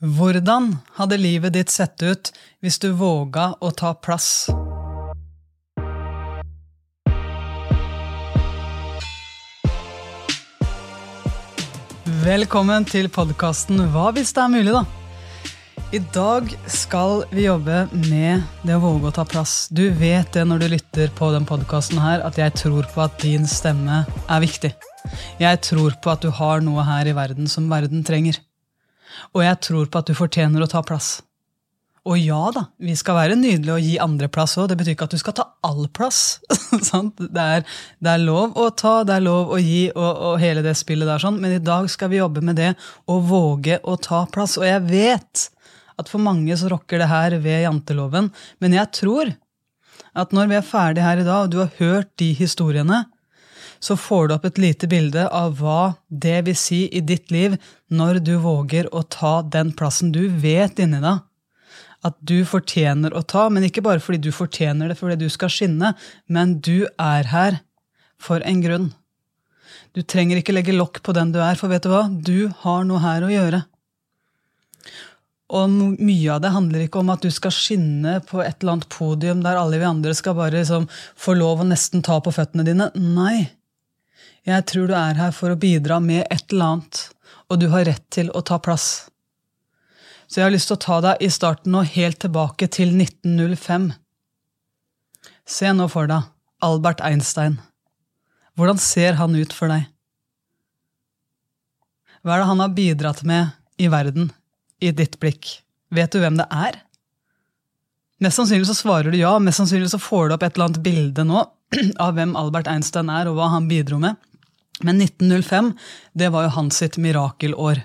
Hvordan hadde livet ditt sett ut hvis du våga å ta plass? Velkommen til podkasten Hva hvis det er mulig, da? I dag skal vi jobbe med det å våge å ta plass. Du vet det når du lytter på den podkasten her, at jeg tror på at din stemme er viktig. Jeg tror på at du har noe her i verden som verden trenger. Og jeg tror på at du fortjener å ta plass. Og ja da, vi skal være nydelige og gi andre plass òg. Det betyr ikke at du skal ta all plass. det, er, det, er, lov å ta, det er lov å gi, og, og, hele det spillet der sånn. Men i dag skal vi jobbe med det å våge å ta plass. Og jeg vet at for mange så rokker det her ved janteloven. Men jeg tror at når vi er ferdige her i dag, og du har hørt de historiene, så får du opp et lite bilde av hva det vil si i ditt liv når du våger å ta den plassen du vet inni deg at du fortjener å ta, men ikke bare fordi du fortjener det fordi du skal skinne, men du er her for en grunn. Du trenger ikke legge lokk på den du er, for vet du hva? Du har noe her å gjøre. Og mye av det handler ikke om at du skal skinne på et eller annet podium der alle vi andre skal bare liksom få lov å nesten ta på føttene dine. Nei. Jeg tror du er her for å bidra med et eller annet, og du har rett til å ta plass. Så jeg har lyst til å ta deg i starten og helt tilbake til 1905. Se nå for deg Albert Einstein. Hvordan ser han ut for deg? Hva er det han har bidratt med i verden i ditt blikk. Vet du hvem det er? Mest sannsynlig så svarer du ja. Mest sannsynlig så får du opp et eller annet bilde nå av hvem Albert Einstein er, og hva han bidro med. Men 1905 det var jo hans sitt mirakelår.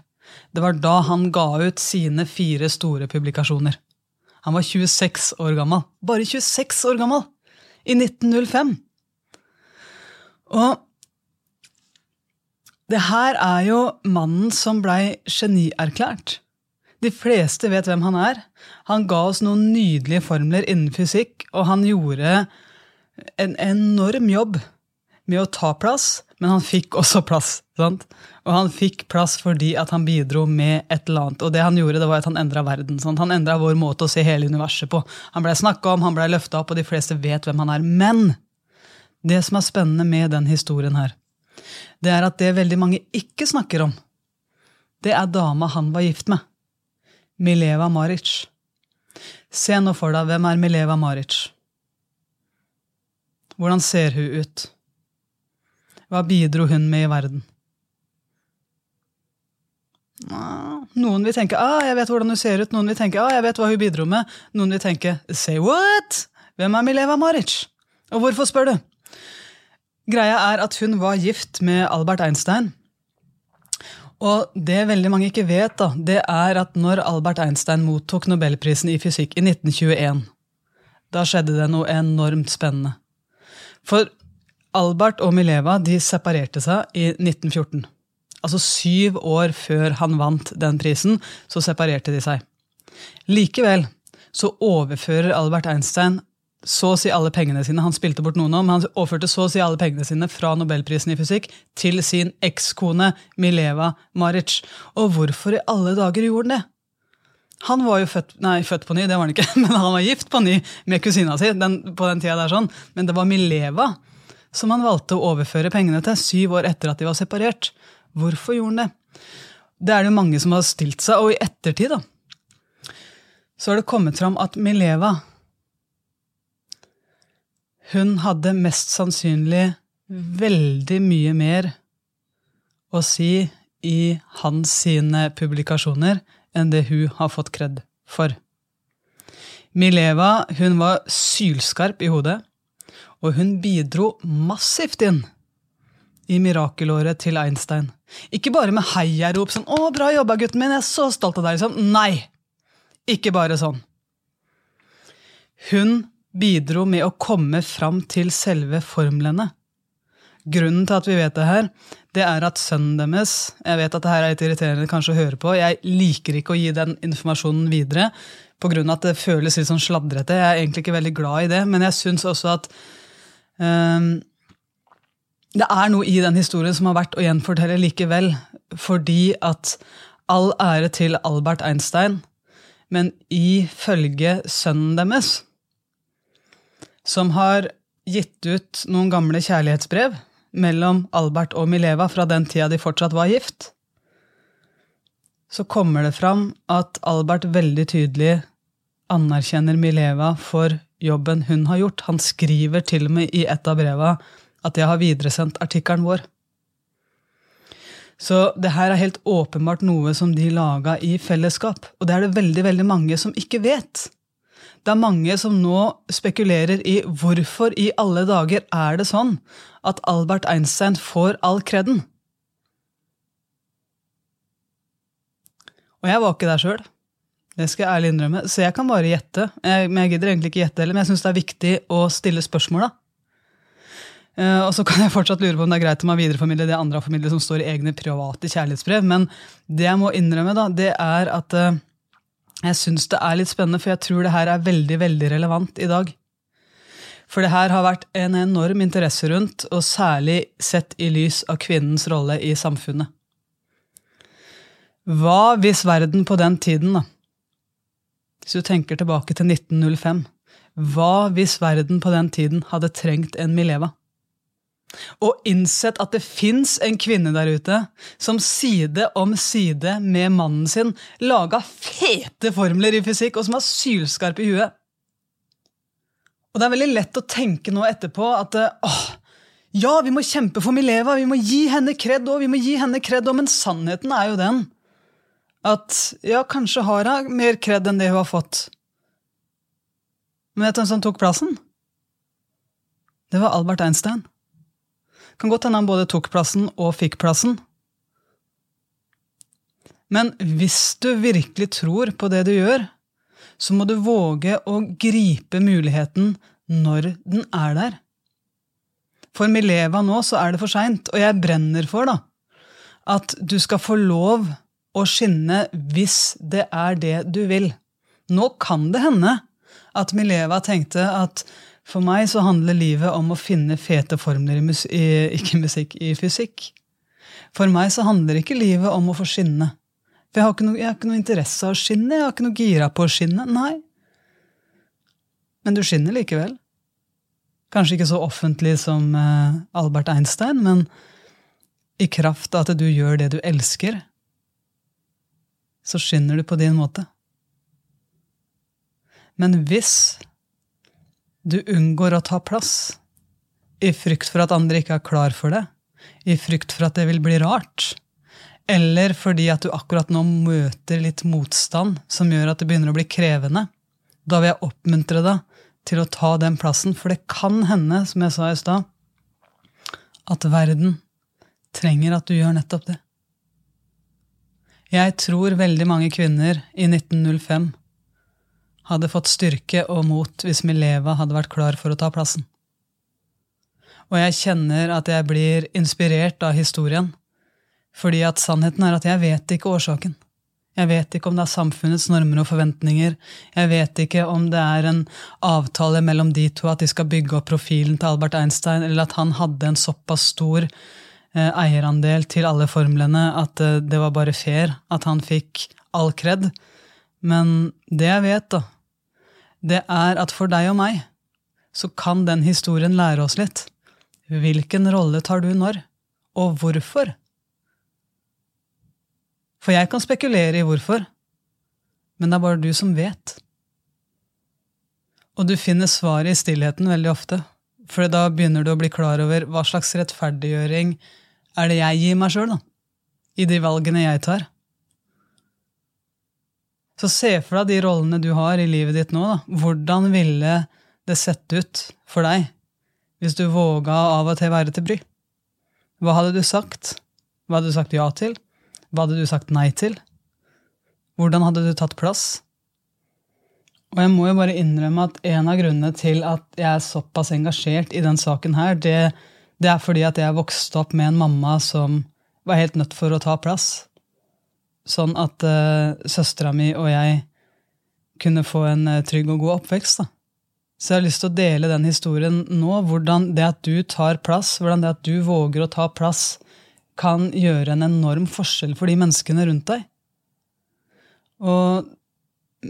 Det var da han ga ut sine fire store publikasjoner. Han var 26 år gammel. Bare 26 år gammel! I 1905! Og det her er jo mannen som blei genierklært. De fleste vet hvem han er. Han ga oss noen nydelige formler innen fysikk, og han gjorde en enorm jobb med å ta plass, men han fikk også plass. Sant? Og han fikk plass fordi at han bidro med et eller annet. Og det han gjorde, det var at han endra verden. Sant? Han endra vår måte å se hele universet på. Han blei snakka om, han blei løfta opp, og de fleste vet hvem han er. Men det som er spennende med den historien her, det er at det veldig mange ikke snakker om, det er dama han var gift med. Mileva Maric. Se nå for deg, hvem er Mileva Maric? Hvordan ser hun ut? Hva bidro hun med i verden? Noen vil tenke ah, jeg vet hvordan hun ser ut, noen vil tenke ah, jeg vet hva hun bidro med. Noen vil tenke say what? Hvem er Mileva Maric? Og hvorfor spør du? Greia er at hun var gift med Albert Einstein. Og det veldig mange ikke vet, da, det er at når Albert Einstein mottok nobelprisen i fysikk i 1921, da skjedde det noe enormt spennende. For Albert og Mileva de separerte seg i 1914. Altså syv år før han vant den prisen, så separerte de seg. Likevel så overfører Albert Einstein så å si alle pengene sine. Han spilte bort noen, om, han overførte så å si alle pengene sine fra nobelprisen i fysikk til sin ekskone Mileva Maric. Og hvorfor i alle dager gjorde han det? Han var jo født, nei, født på ny, det var han ikke, men han var gift på ny med kusina si. Den, på den tida der sånn. Men det var Mileva som han valgte å overføre pengene til syv år etter at de var separert. Hvorfor gjorde han det? Det er det jo mange som har stilt seg, og i ettertid da, så har det kommet fram at Mileva hun hadde mest sannsynlig veldig mye mer å si i hans sine publikasjoner enn det hun har fått kred for. Mileva hun var sylskarp i hodet, og hun bidro massivt inn i mirakelåret til Einstein. Ikke bare med heiarop sånn 'Å, bra jobba, gutten min, jeg er så stolt av deg'. Liksom. Nei! Ikke bare sånn. Hun bidro med å komme fram til selve formlene. Grunnen til at vi vet det her, det er at sønnen deres Jeg vet at det her er litt irriterende kanskje å høre på. Jeg liker ikke å gi den informasjonen videre pga. at det føles litt sånn sladrete. Jeg er egentlig ikke veldig glad i det, men jeg syns også at det er noe i den historien som har vært å gjenfortelle likevel. Fordi at All ære til Albert Einstein, men ifølge sønnen deres, som har gitt ut noen gamle kjærlighetsbrev mellom Albert og Mileva fra den tida de fortsatt var gift, så kommer det fram at Albert veldig tydelig anerkjenner Mileva for jobben hun har gjort. Han skriver til og med i et av breva at jeg har videresendt artikkelen vår. Så det her er helt åpenbart noe som de laga i fellesskap. Og det er det veldig, veldig mange som ikke vet. Det er mange som nå spekulerer i hvorfor i alle dager er det sånn at Albert Einstein får all kreden. Og jeg var ikke der sjøl. Det skal jeg ærlig innrømme. Så jeg kan bare gjette. Jeg, men jeg gidder egentlig ikke gjette heller, men jeg syns det er viktig å stille spørsmål. da. Uh, og så kan jeg fortsatt lure på om det er greit om jeg videreformidler det andre har formidlet som står i egne private kjærlighetsbrev, men det jeg må innrømme, da, det er at uh, jeg syns det er litt spennende, for jeg tror det her er veldig, veldig relevant i dag. For det her har vært en enorm interesse rundt, og særlig sett i lys av kvinnens rolle i samfunnet. Hva hvis verden på den tiden, da, hvis du tenker tilbake til 1905, hva hvis verden på den tiden hadde trengt en Mileva? og innsett at det fins en kvinne der ute som side om side med mannen sin laga fete formler i fysikk, og som var sylskarp i huet. Og det er veldig lett å tenke nå etterpå at åh, ja, vi må kjempe for Mileva, vi må gi henne kred òg, vi må gi henne kred men sannheten er jo den at ja, kanskje har hun mer kred enn det hun har fått. Men vet du hvem som tok plassen? Det var Albert Einstein. Kan godt hende han både tok plassen og fikk plassen. Men hvis du virkelig tror på det du gjør, så må du våge å gripe muligheten når den er der. For Mileva nå så er det for seint, og jeg brenner for da, at du skal få lov å skinne hvis det er det du vil. Nå kan det hende at Mileva tenkte at for meg så handler livet om å finne fete formler i, i, ikke musikk, i fysikk. For meg så handler ikke livet om å få skinne. For jeg har ikke noe, jeg har ikke noe interesse av å skinne, jeg har ikke noe gira på å skinne. Nei. Men du skinner likevel. Kanskje ikke så offentlig som uh, Albert Einstein, men i kraft av at du gjør det du elsker, så skinner du på din måte. Men hvis du unngår å ta plass, i frykt for at andre ikke er klar for det, i frykt for at det vil bli rart, eller fordi at du akkurat nå møter litt motstand som gjør at det begynner å bli krevende. Da vil jeg oppmuntre deg til å ta den plassen, for det kan hende, som jeg sa i stad, at verden trenger at du gjør nettopp det. Jeg tror veldig mange kvinner i 1905 hadde fått styrke og mot hvis Mileva hadde vært klar for å ta plassen. Og jeg kjenner at jeg blir inspirert av historien, fordi at sannheten er at jeg vet ikke årsaken. Jeg vet ikke om det er samfunnets normer og forventninger. Jeg vet ikke om det er en avtale mellom de to at de skal bygge opp profilen til Albert Einstein, eller at han hadde en såpass stor eierandel til alle formlene at eh, det var bare fair at han fikk all kred. Men det jeg vet, da, det er at for deg og meg så kan den historien lære oss litt. Hvilken rolle tar du når, og hvorfor? For jeg kan spekulere i hvorfor, men det er bare du som vet. Og du finner svaret i stillheten veldig ofte, for da begynner du å bli klar over hva slags rettferdiggjøring er det jeg gir meg sjøl, i de valgene jeg tar. Så se for deg de rollene du har i livet ditt nå. Da. Hvordan ville det sett ut for deg hvis du våga av og til være til bry? Hva hadde du sagt? Hva hadde du sagt ja til? Hva hadde du sagt nei til? Hvordan hadde du tatt plass? Og jeg må jo bare innrømme at en av grunnene til at jeg er såpass engasjert i den saken her, det, det er fordi at jeg vokste opp med en mamma som var helt nødt for å ta plass sånn at uh, søstera mi og jeg kunne få en uh, trygg og god oppvekst. da. Så jeg har lyst til å dele den historien nå. Hvordan det at du tar plass, hvordan det at du våger å ta plass, kan gjøre en enorm forskjell for de menneskene rundt deg. Og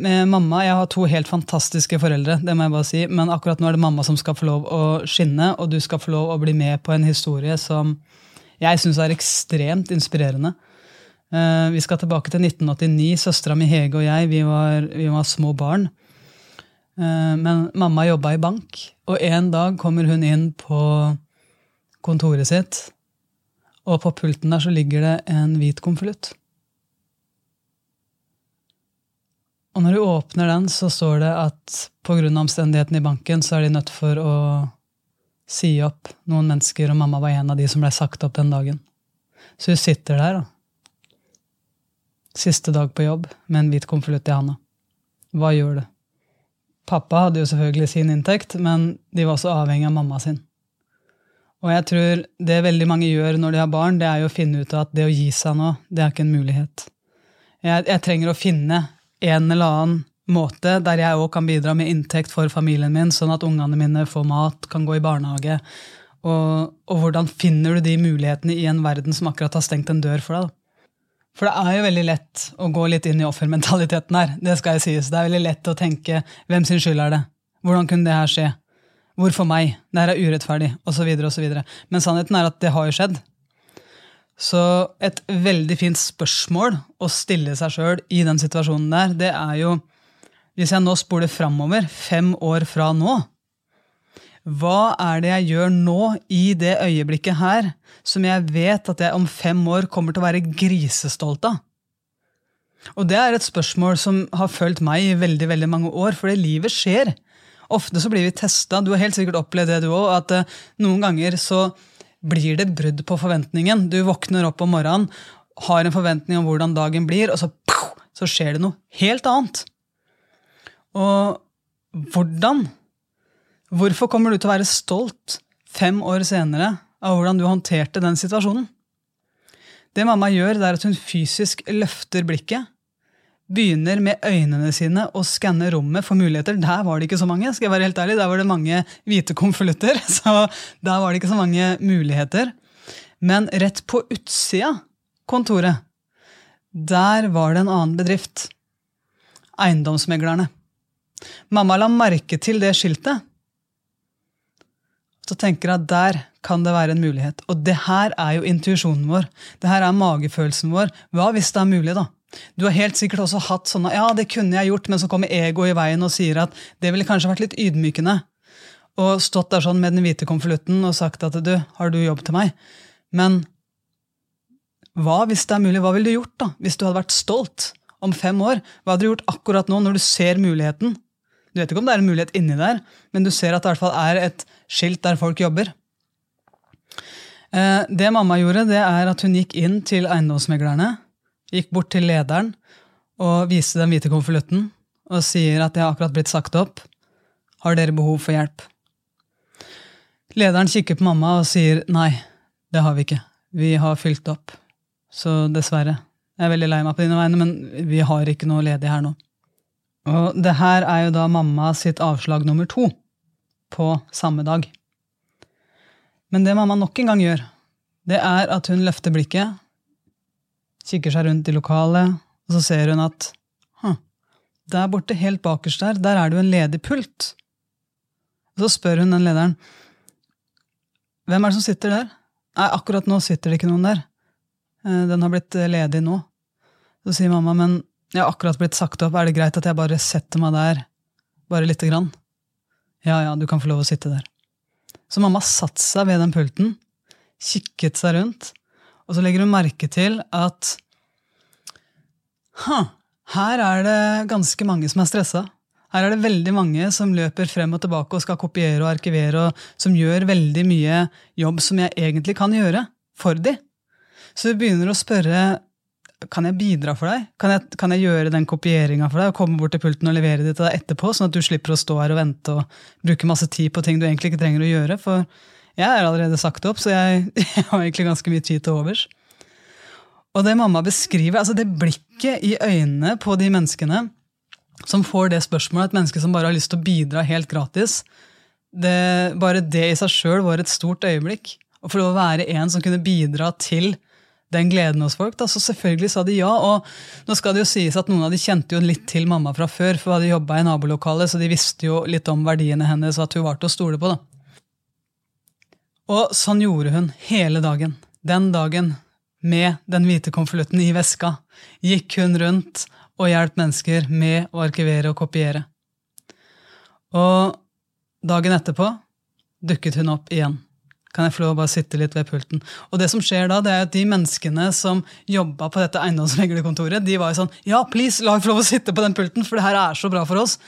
mamma Jeg har to helt fantastiske foreldre, det må jeg bare si, men akkurat nå er det mamma som skal få lov å skinne, og du skal få lov å bli med på en historie som jeg syns er ekstremt inspirerende. Eh, vi skal tilbake til 1989. Søstera mi Hege og jeg vi var, vi var små barn. Eh, men mamma jobba i bank, og en dag kommer hun inn på kontoret sitt, og på pulten der så ligger det en hvit konvolutt. Og når du åpner den, så står det at pga. omstendighetene i banken så er de nødt for å si opp noen mennesker, og mamma var en av de som ble sagt opp den dagen. Så hun sitter der, da. Siste dag på jobb med en hvit konvolutt i handa. Hva gjør du? Pappa hadde jo selvfølgelig sin inntekt, men de var også avhengig av mamma sin. Og jeg tror det veldig mange gjør når de har barn, det er jo å finne ut at det å gi seg nå, det er ikke en mulighet. Jeg, jeg trenger å finne en eller annen måte der jeg òg kan bidra med inntekt for familien min, sånn at ungene mine får mat, kan gå i barnehage. Og, og, hvordan finner du de mulighetene i en verden som akkurat har stengt en dør for deg? For det er jo veldig lett å gå litt inn i offermentaliteten her. Det skal jeg sies. Det er veldig lett å tenke hvem sin skyld er det? Hvordan kunne det her skje? Hvorfor meg? Det her er urettferdig, osv. osv. Men sannheten er at det har jo skjedd. Så et veldig fint spørsmål å stille seg sjøl i den situasjonen der, det er jo Hvis jeg nå spoler framover, fem år fra nå, hva er det jeg gjør nå, i det øyeblikket her, som jeg vet at jeg om fem år kommer til å være grisestolt av? Og det er et spørsmål som har fulgt meg i veldig veldig mange år, fordi livet skjer. Ofte så blir vi testa. Du har helt sikkert opplevd det, du òg. At uh, noen ganger så blir det brudd på forventningen. Du våkner opp om morgenen, har en forventning om hvordan dagen blir, og så, så skjer det noe helt annet. Og hvordan? Hvorfor kommer du til å være stolt fem år senere av hvordan du håndterte den situasjonen? Det mamma gjør, det er at hun fysisk løfter blikket begynner med øynene sine å skanne rommet for muligheter. Der var det ikke så mange. skal jeg være helt ærlig. Der var det mange hvite konvolutter, så der var det ikke så mange muligheter. Men rett på utsida kontoret, der var det en annen bedrift. Eiendomsmeglerne. Mamma la merke til det skiltet. Så tenker jeg at der kan det være en mulighet. Og det her er jo intuisjonen vår. Det her er magefølelsen vår. Hva hvis det er mulig, da? Du har helt sikkert også hatt sånne ja, det kunne jeg gjort, men så kommer ego i veien og sier at det ville kanskje vært litt ydmykende. Og stått der sånn med den hvite konvolutten og sagt at du, har du jobb til meg? Men hva hvis det er mulig, hva ville du gjort da, hvis du hadde vært stolt om fem år? Hva hadde du gjort akkurat nå, når du ser muligheten? Du vet ikke om det er en mulighet inni der, men du ser at det i hvert fall er et skilt der folk jobber. Eh, det mamma gjorde, det er at hun gikk inn til eiendomsmeglerne gikk bort til lederen og viste den hvite konvolutten og sier at jeg har akkurat blitt sagt opp. Har dere behov for hjelp? Lederen kikker på mamma og sier nei, det har vi ikke. Vi har fylt opp. Så dessverre. Jeg er veldig lei meg på dine vegne, men vi har ikke noe ledig her nå. Og det her er jo da mamma sitt avslag nummer to på samme dag. Men det mamma nok en gang gjør, det er at hun løfter blikket kikker seg rundt i lokalet, og så ser hun at huh, der borte, helt bakerst der, der er det jo en ledig pult. Så spør hun den lederen hvem er det som sitter der. Nei, akkurat nå sitter det ikke noen der. Eh, den har blitt eh, ledig nå. Så sier mamma, men jeg har akkurat blitt sagt opp, er det greit at jeg bare setter meg der, bare lite grann? Ja, ja, du kan få lov å sitte der. Så mamma satte seg ved den pulten, kikket seg rundt, og så legger hun merke til at huh, her er det ganske mange som er stressa. Her er det veldig mange som løper frem og tilbake og skal kopiere og arkivere, og som gjør veldig mye jobb som jeg egentlig kan gjøre for de. Så du begynner å spørre kan jeg bidra for deg? Kan jeg, kan jeg gjøre den kopieringa for deg? og Komme bort til pulten og levere det til deg etterpå, sånn at du slipper å stå her og vente og bruke masse tid på ting du egentlig ikke trenger å gjøre? For jeg er allerede sagt opp, så jeg, jeg har egentlig ganske mye tid til overs. Og det mamma beskriver, altså det blikket i øynene på de menneskene som får det spørsmålet, et menneske som bare har lyst til å bidra helt gratis, det, bare det i seg sjøl var et stort øyeblikk. Og for å være en som kunne bidra til den gleden hos folk. Da. Så selvfølgelig sa de ja. Og nå skal det jo sies at noen av de kjente jo litt til mamma fra før, for hun hadde jobba i nabolokalet, så de visste jo litt om verdiene hennes, og at hun var til å stole på. da. Og sånn gjorde hun hele dagen. Den dagen, med den hvite konvolutten i veska, gikk hun rundt og hjalp mennesker med å arkivere og kopiere. Og dagen etterpå dukket hun opp igjen. Kan jeg få lov å bare sitte litt ved pulten? Og det som skjer da, det er at de menneskene som jobba på dette eiendomsmeglerkontoret, de var jo sånn Ja, please, la meg få lov å sitte på den pulten, for det her er så bra for oss.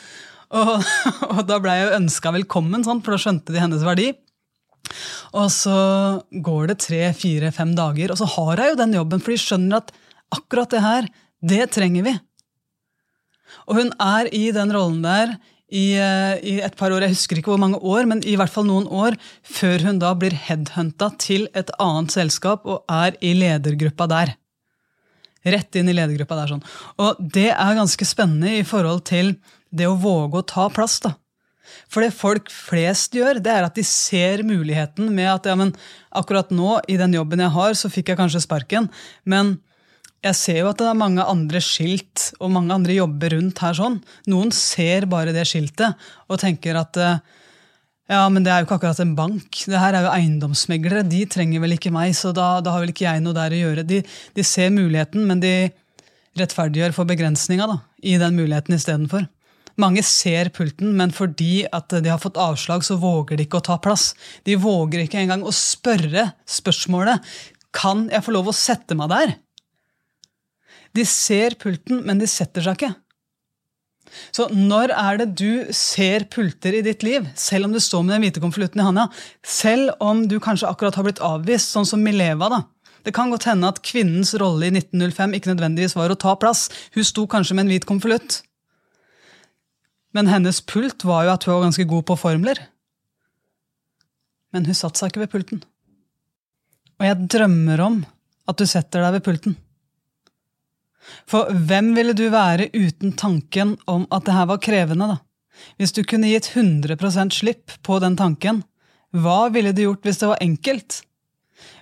Og, og da ble jeg ønska velkommen, sånn, for da skjønte de hennes verdi. Og så går det tre, fire, fem dager, og så har jeg jo den jobben, for de skjønner at akkurat det her, det trenger vi. Og hun er i den rollen der i, eh, i, et par år, jeg husker ikke hvor mange år, men i hvert fall noen år, før hun da blir headhunta til et annet selskap og er i ledergruppa der. Rett inn i ledergruppa der. sånn. Og det er ganske spennende i forhold til det å våge å ta plass. da. For det folk flest gjør, det er at de ser muligheten med at ja, men akkurat nå, i den jobben jeg har, så fikk jeg kanskje sparken, men jeg ser jo at det er mange andre skilt og mange andre jobber rundt her. sånn. Noen ser bare det skiltet og tenker at eh, ja, men det er jo ikke akkurat en bank. Det her er jo eiendomsmeglere. De trenger vel ikke meg, så da, da har vel ikke jeg noe der å gjøre. De, de ser muligheten, men de rettferdiggjør for begrensninga i den muligheten istedenfor. Mange ser pulten, men fordi at de har fått avslag, så våger de ikke å ta plass. De våger ikke engang å spørre spørsmålet kan jeg få lov å sette meg der. De ser pulten, men de setter seg ikke. Så når er det du ser pulter i ditt liv, selv om du står med den hvite konvolutten i handa? Selv om du kanskje akkurat har blitt avvist, sånn som Mileva. da. Det kan godt hende at kvinnens rolle i 1905 ikke nødvendigvis var å ta plass. Hun sto kanskje med en hvit konvolutt. Men hennes pult var jo at hun var ganske god på formler. Men hun satte seg ikke ved pulten. Og jeg drømmer om at du setter deg ved pulten. For hvem ville du være uten tanken om at det her var krevende, da? Hvis du kunne gitt 100% slipp på den tanken, hva ville du gjort hvis det var enkelt?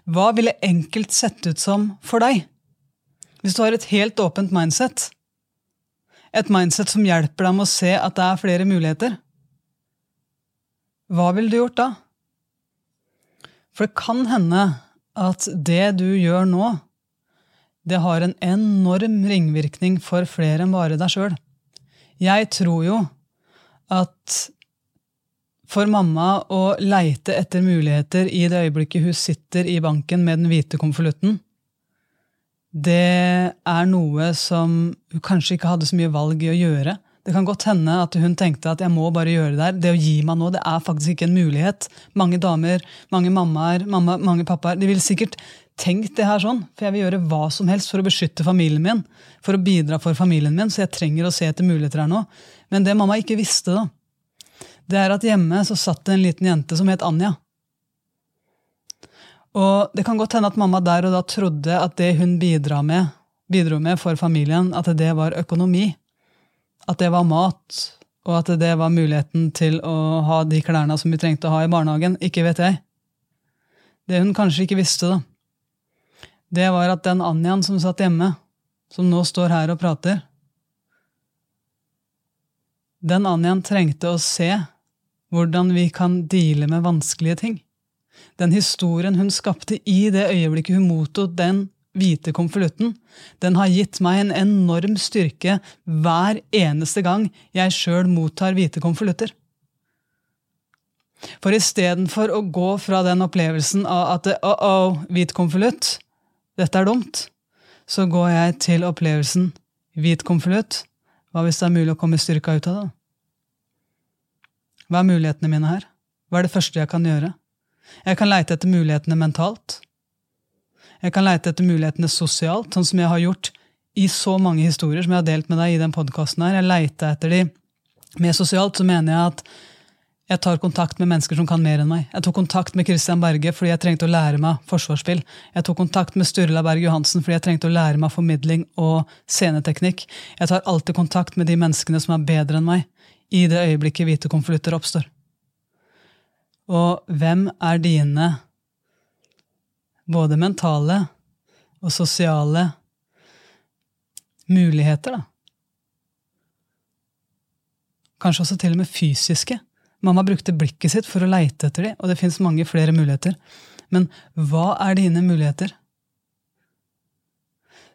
Hva ville enkelt sett ut som for deg? Hvis du har et helt åpent mindset, et mindset som hjelper deg med å se at det er flere muligheter, hva ville du gjort da? For det kan hende at det du gjør nå, det har en enorm ringvirkning for flere enn bare deg sjøl. Jeg tror jo at for mamma å leite etter muligheter i det øyeblikket hun sitter i banken med den hvite konvolutten, det er noe som hun kanskje ikke hadde så mye valg i å gjøre. Det kan godt hende at hun tenkte at jeg må bare gjøre det her. Det å gi meg nå, det er faktisk ikke en mulighet. Mange damer, mange mammaer, mamma, mange pappaer, de vil sikkert tenkt det her sånn, for jeg vil gjøre hva som helst for å beskytte familien min, for å bidra for familien min, så jeg trenger å se etter muligheter her nå. Men det mamma ikke visste, da, det er at hjemme så satt det en liten jente som het Anja. Og det kan godt hende at mamma der og da trodde at det hun bidro med, bidro med for familien, at det var økonomi. At det var mat, og at det var muligheten til å ha de klærne som vi trengte å ha i barnehagen. Ikke vet jeg. Det hun kanskje ikke visste, da, det var at den Anjaen som satt hjemme, som nå står her og prater Den Anjaen trengte å se hvordan vi kan deale med vanskelige ting. Den historien hun skapte i det øyeblikket hun mottok den hvite konvolutten, den har gitt meg en enorm styrke hver eneste gang jeg sjøl mottar hvite konvolutter. For istedenfor å gå fra den opplevelsen av at oh, oh, hvit konvolutt, dette er dumt, så går jeg til opplevelsen hvit konvolutt. Hva hvis det er mulig å komme styrka ut av det? Hva er mulighetene mine her? Hva er det første jeg kan gjøre? Jeg kan leite etter mulighetene mentalt. Jeg kan leite etter mulighetene sosialt, sånn som jeg har gjort i så mange historier som jeg har delt med deg i den podkasten her. Jeg leita etter de mer sosialt, så mener jeg at jeg tar kontakt med mennesker som kan mer enn meg. Jeg tok kontakt med Christian Berge fordi jeg trengte å lære meg forsvarsspill. Jeg tok kontakt med Sturla Berg Johansen fordi jeg trengte å lære meg formidling og sceneteknikk. Jeg tar alltid kontakt med de menneskene som er bedre enn meg, i det øyeblikket hvite konvolutter oppstår. Og hvem er dine både mentale og sosiale muligheter, da. Kanskje også til og med fysiske. Mamma brukte blikket sitt for å leite etter dem, og det fins mange flere muligheter. Men hva er dine muligheter?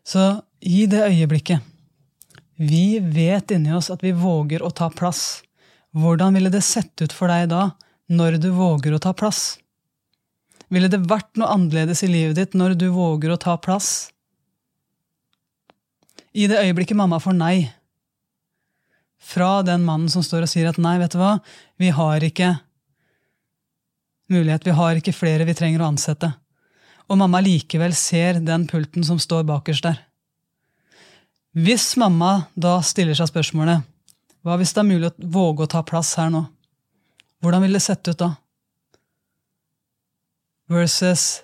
Så i det øyeblikket vi vet inni oss at vi våger å ta plass, hvordan ville det sett ut for deg da, når du våger å ta plass? Ville det vært noe annerledes i livet ditt når du våger å ta plass? I det øyeblikket mamma får nei fra den mannen som står og sier at nei, vet du hva, vi har ikke mulighet, vi har ikke flere vi trenger å ansette, og mamma likevel ser den pulten som står bakerst der. Hvis mamma da stiller seg spørsmålet hva hvis det er mulig å våge å ta plass her nå, hvordan vil det sett ut da? Versus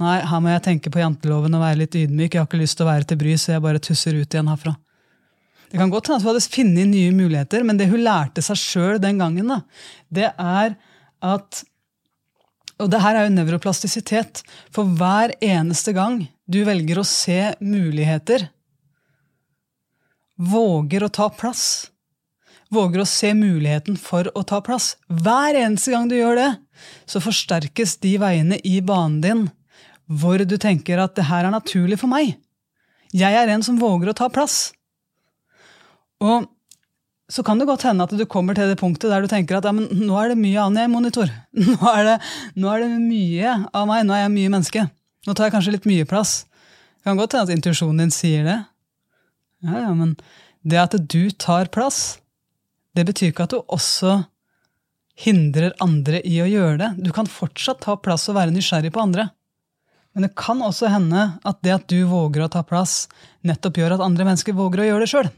nei, her må jeg tenke på janteloven og være litt ydmyk, jeg har ikke lyst til å være til bry, så jeg bare tusser ut igjen herfra. Det kan godt hende at hun hadde funnet nye muligheter, men det hun lærte seg sjøl den gangen, da, det er at Og det her er jo nevroplastisitet. For hver eneste gang du velger å se muligheter, våger å ta plass, våger å se muligheten for å ta plass Hver eneste gang du gjør det, så forsterkes de veiene i banen din hvor du tenker at det her er naturlig for meg. Jeg er en som våger å ta plass. Og så kan det godt hende at du kommer til det punktet der du tenker at ja, nå er det mye annet jeg monitor. Nå er, det, nå er, det, mye av meg. Nå er jeg mye menneske. Nå tar jeg kanskje litt mye plass. Det kan godt hende at intuisjonen din sier det. Ja, ja, Men det at du tar plass, det betyr ikke at du også hindrer andre i å gjøre det. Du kan fortsatt ta plass og være nysgjerrig på andre. Men det kan også hende at det at du våger å ta plass, nettopp gjør at andre mennesker våger å gjøre det sjøl.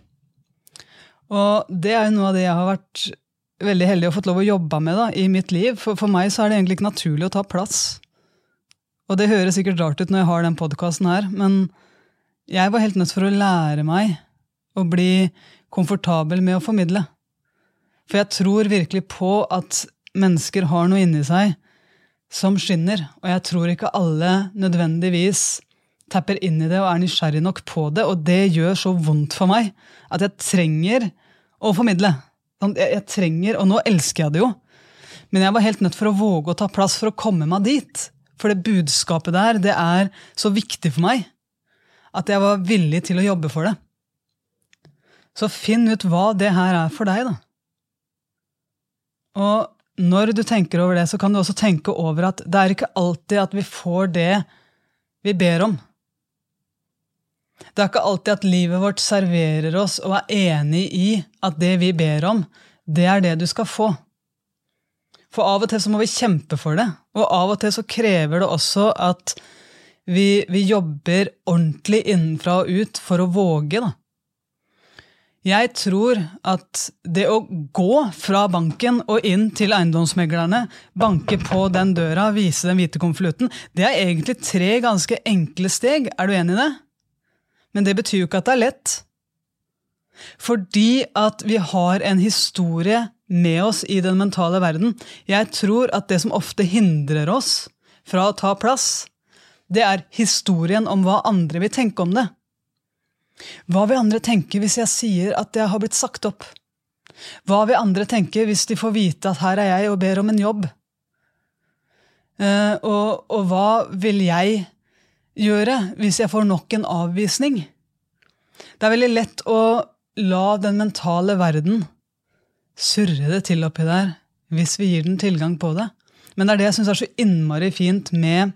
Og det er jo noe av det jeg har vært veldig heldig og fått lov å jobbe med da, i mitt liv. For, for meg så er det egentlig ikke naturlig å ta plass. Og det høres sikkert rart ut når jeg har den podkasten her, men jeg var helt nødt for å lære meg å bli komfortabel med å formidle. For jeg tror virkelig på at mennesker har noe inni seg som skinner, og jeg tror ikke alle nødvendigvis tapper inn i det og er nysgjerrig nok på det, og det gjør så vondt for meg at jeg trenger å formidle. Sånn, jeg, jeg trenger, Og nå elsker jeg det jo, men jeg var helt nødt for å våge å ta plass for å komme meg dit. For det budskapet der, det er så viktig for meg at jeg var villig til å jobbe for det. Så finn ut hva det her er for deg, da. Og når du tenker over det, så kan du også tenke over at det er ikke alltid at vi får det vi ber om. Det er ikke alltid at livet vårt serverer oss og er enig i at det vi ber om, det er det du skal få. For av og til så må vi kjempe for det, og av og til så krever det også at vi, vi jobber ordentlig innenfra og ut for å våge, da. Jeg tror at det å gå fra banken og inn til eiendomsmeglerne, banke på den døra, vise den hvite konvolutten, det er egentlig tre ganske enkle steg. Er du enig i det? Men det betyr jo ikke at det er lett. Fordi at vi har en historie med oss i den mentale verden. Jeg tror at det som ofte hindrer oss fra å ta plass, det er historien om hva andre vil tenke om det. Hva vil andre tenke hvis jeg sier at jeg har blitt sagt opp? Hva vil andre tenke hvis de får vite at her er jeg og ber om en jobb? Uh, og, og hva vil jeg gjøre hvis jeg får nok en avvisning? Det er veldig lett å la den mentale verden surre det til oppi der hvis vi gir den tilgang på det. Men det er det jeg syns er så innmari fint med,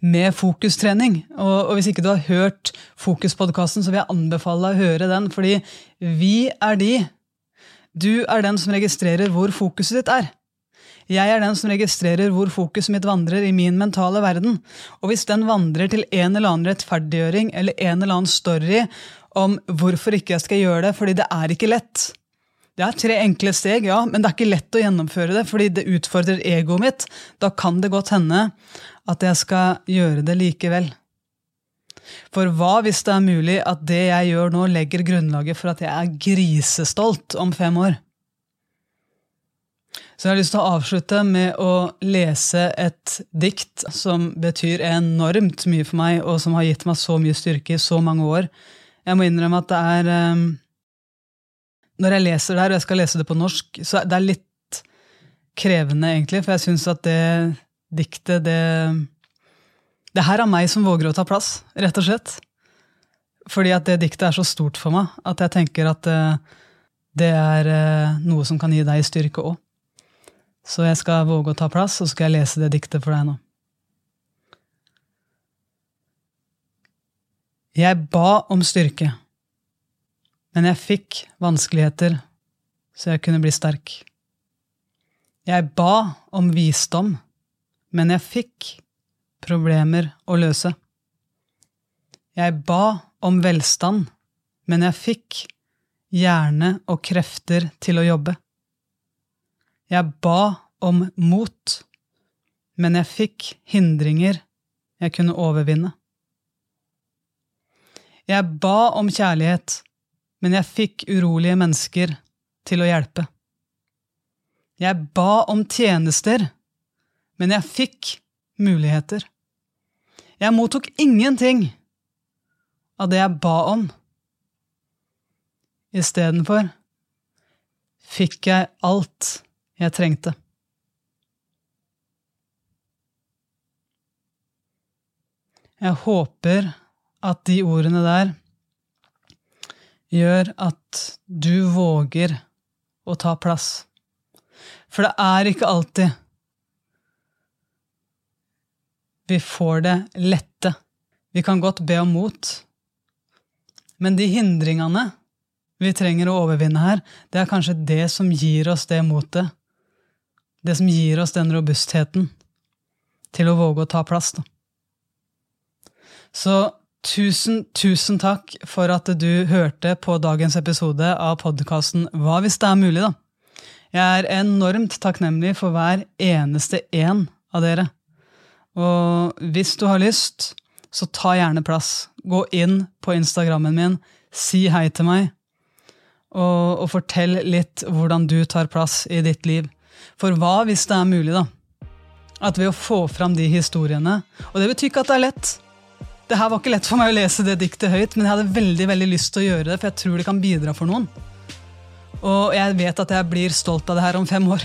med fokustrening. Og, og, hvis ikke du har hørt Fokuspodkasten, så vil jeg anbefale deg å høre den. Fordi vi er de. Du er den som registrerer hvor fokuset ditt er. Jeg er den som registrerer hvor fokuset mitt vandrer i min mentale verden. Og hvis den vandrer til en eller annen rettferdiggjøring eller en eller annen story om hvorfor ikke jeg skal gjøre det, fordi det er ikke lett. Det er tre enkle steg, ja, men det er ikke lett å gjennomføre det, fordi det utfordrer egoet mitt. Da kan det godt hende at jeg skal gjøre det likevel. For hva hvis det er mulig at det jeg gjør nå, legger grunnlaget for at jeg er grisestolt om fem år? Så jeg har lyst til å avslutte med å lese et dikt som betyr enormt mye for meg, og som har gitt meg så mye styrke i så mange år. Jeg må innrømme at det er um, Når jeg leser det her, og jeg skal lese det på norsk, så det er litt krevende, egentlig, for jeg syns at det diktet, det Det her er meg som våger å ta plass, rett og slett. Fordi at det diktet er så stort for meg at jeg tenker at uh, det er uh, noe som kan gi deg styrke òg. Så jeg skal våge å ta plass, og så skal jeg lese det diktet for deg nå. Jeg ba om styrke, men jeg fikk vanskeligheter så jeg kunne bli sterk. Jeg ba om visdom, men jeg fikk problemer å løse. Jeg ba om velstand, men jeg fikk hjerne og krefter til å jobbe. Jeg ba om mot, men jeg fikk hindringer jeg kunne overvinne. Jeg ba om kjærlighet, men jeg fikk urolige mennesker til å hjelpe. Jeg ba om tjenester, men jeg fikk muligheter. Jeg mottok ingenting av det jeg ba om. Istedenfor fikk jeg alt jeg trengte. Jeg håper at de ordene der gjør at du våger å ta plass. For det er ikke alltid vi får det lette. Vi kan godt be om mot, men de hindringene vi trenger å overvinne her, det er kanskje det som gir oss det motet. Det som gir oss den robustheten til å våge å ta plass. Da. Så tusen, tusen takk for at du hørte på dagens episode av podkasten Hva hvis det er mulig, da? Jeg er enormt takknemlig for hver eneste en av dere. Og hvis du har lyst, så ta gjerne plass. Gå inn på Instagrammen min, si hei til meg, og, og fortell litt hvordan du tar plass i ditt liv. For hva hvis det er mulig, da? At ved å få fram de historiene Og det betyr ikke at det er lett. Det her var ikke lett for meg å lese det diktet høyt, men jeg hadde veldig veldig lyst til å gjøre det, for jeg tror det kan bidra for noen. Og jeg vet at jeg blir stolt av det her om fem år.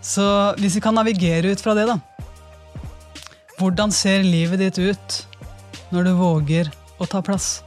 Så hvis vi kan navigere ut fra det, da. Hvordan ser livet ditt ut når du våger å ta plass?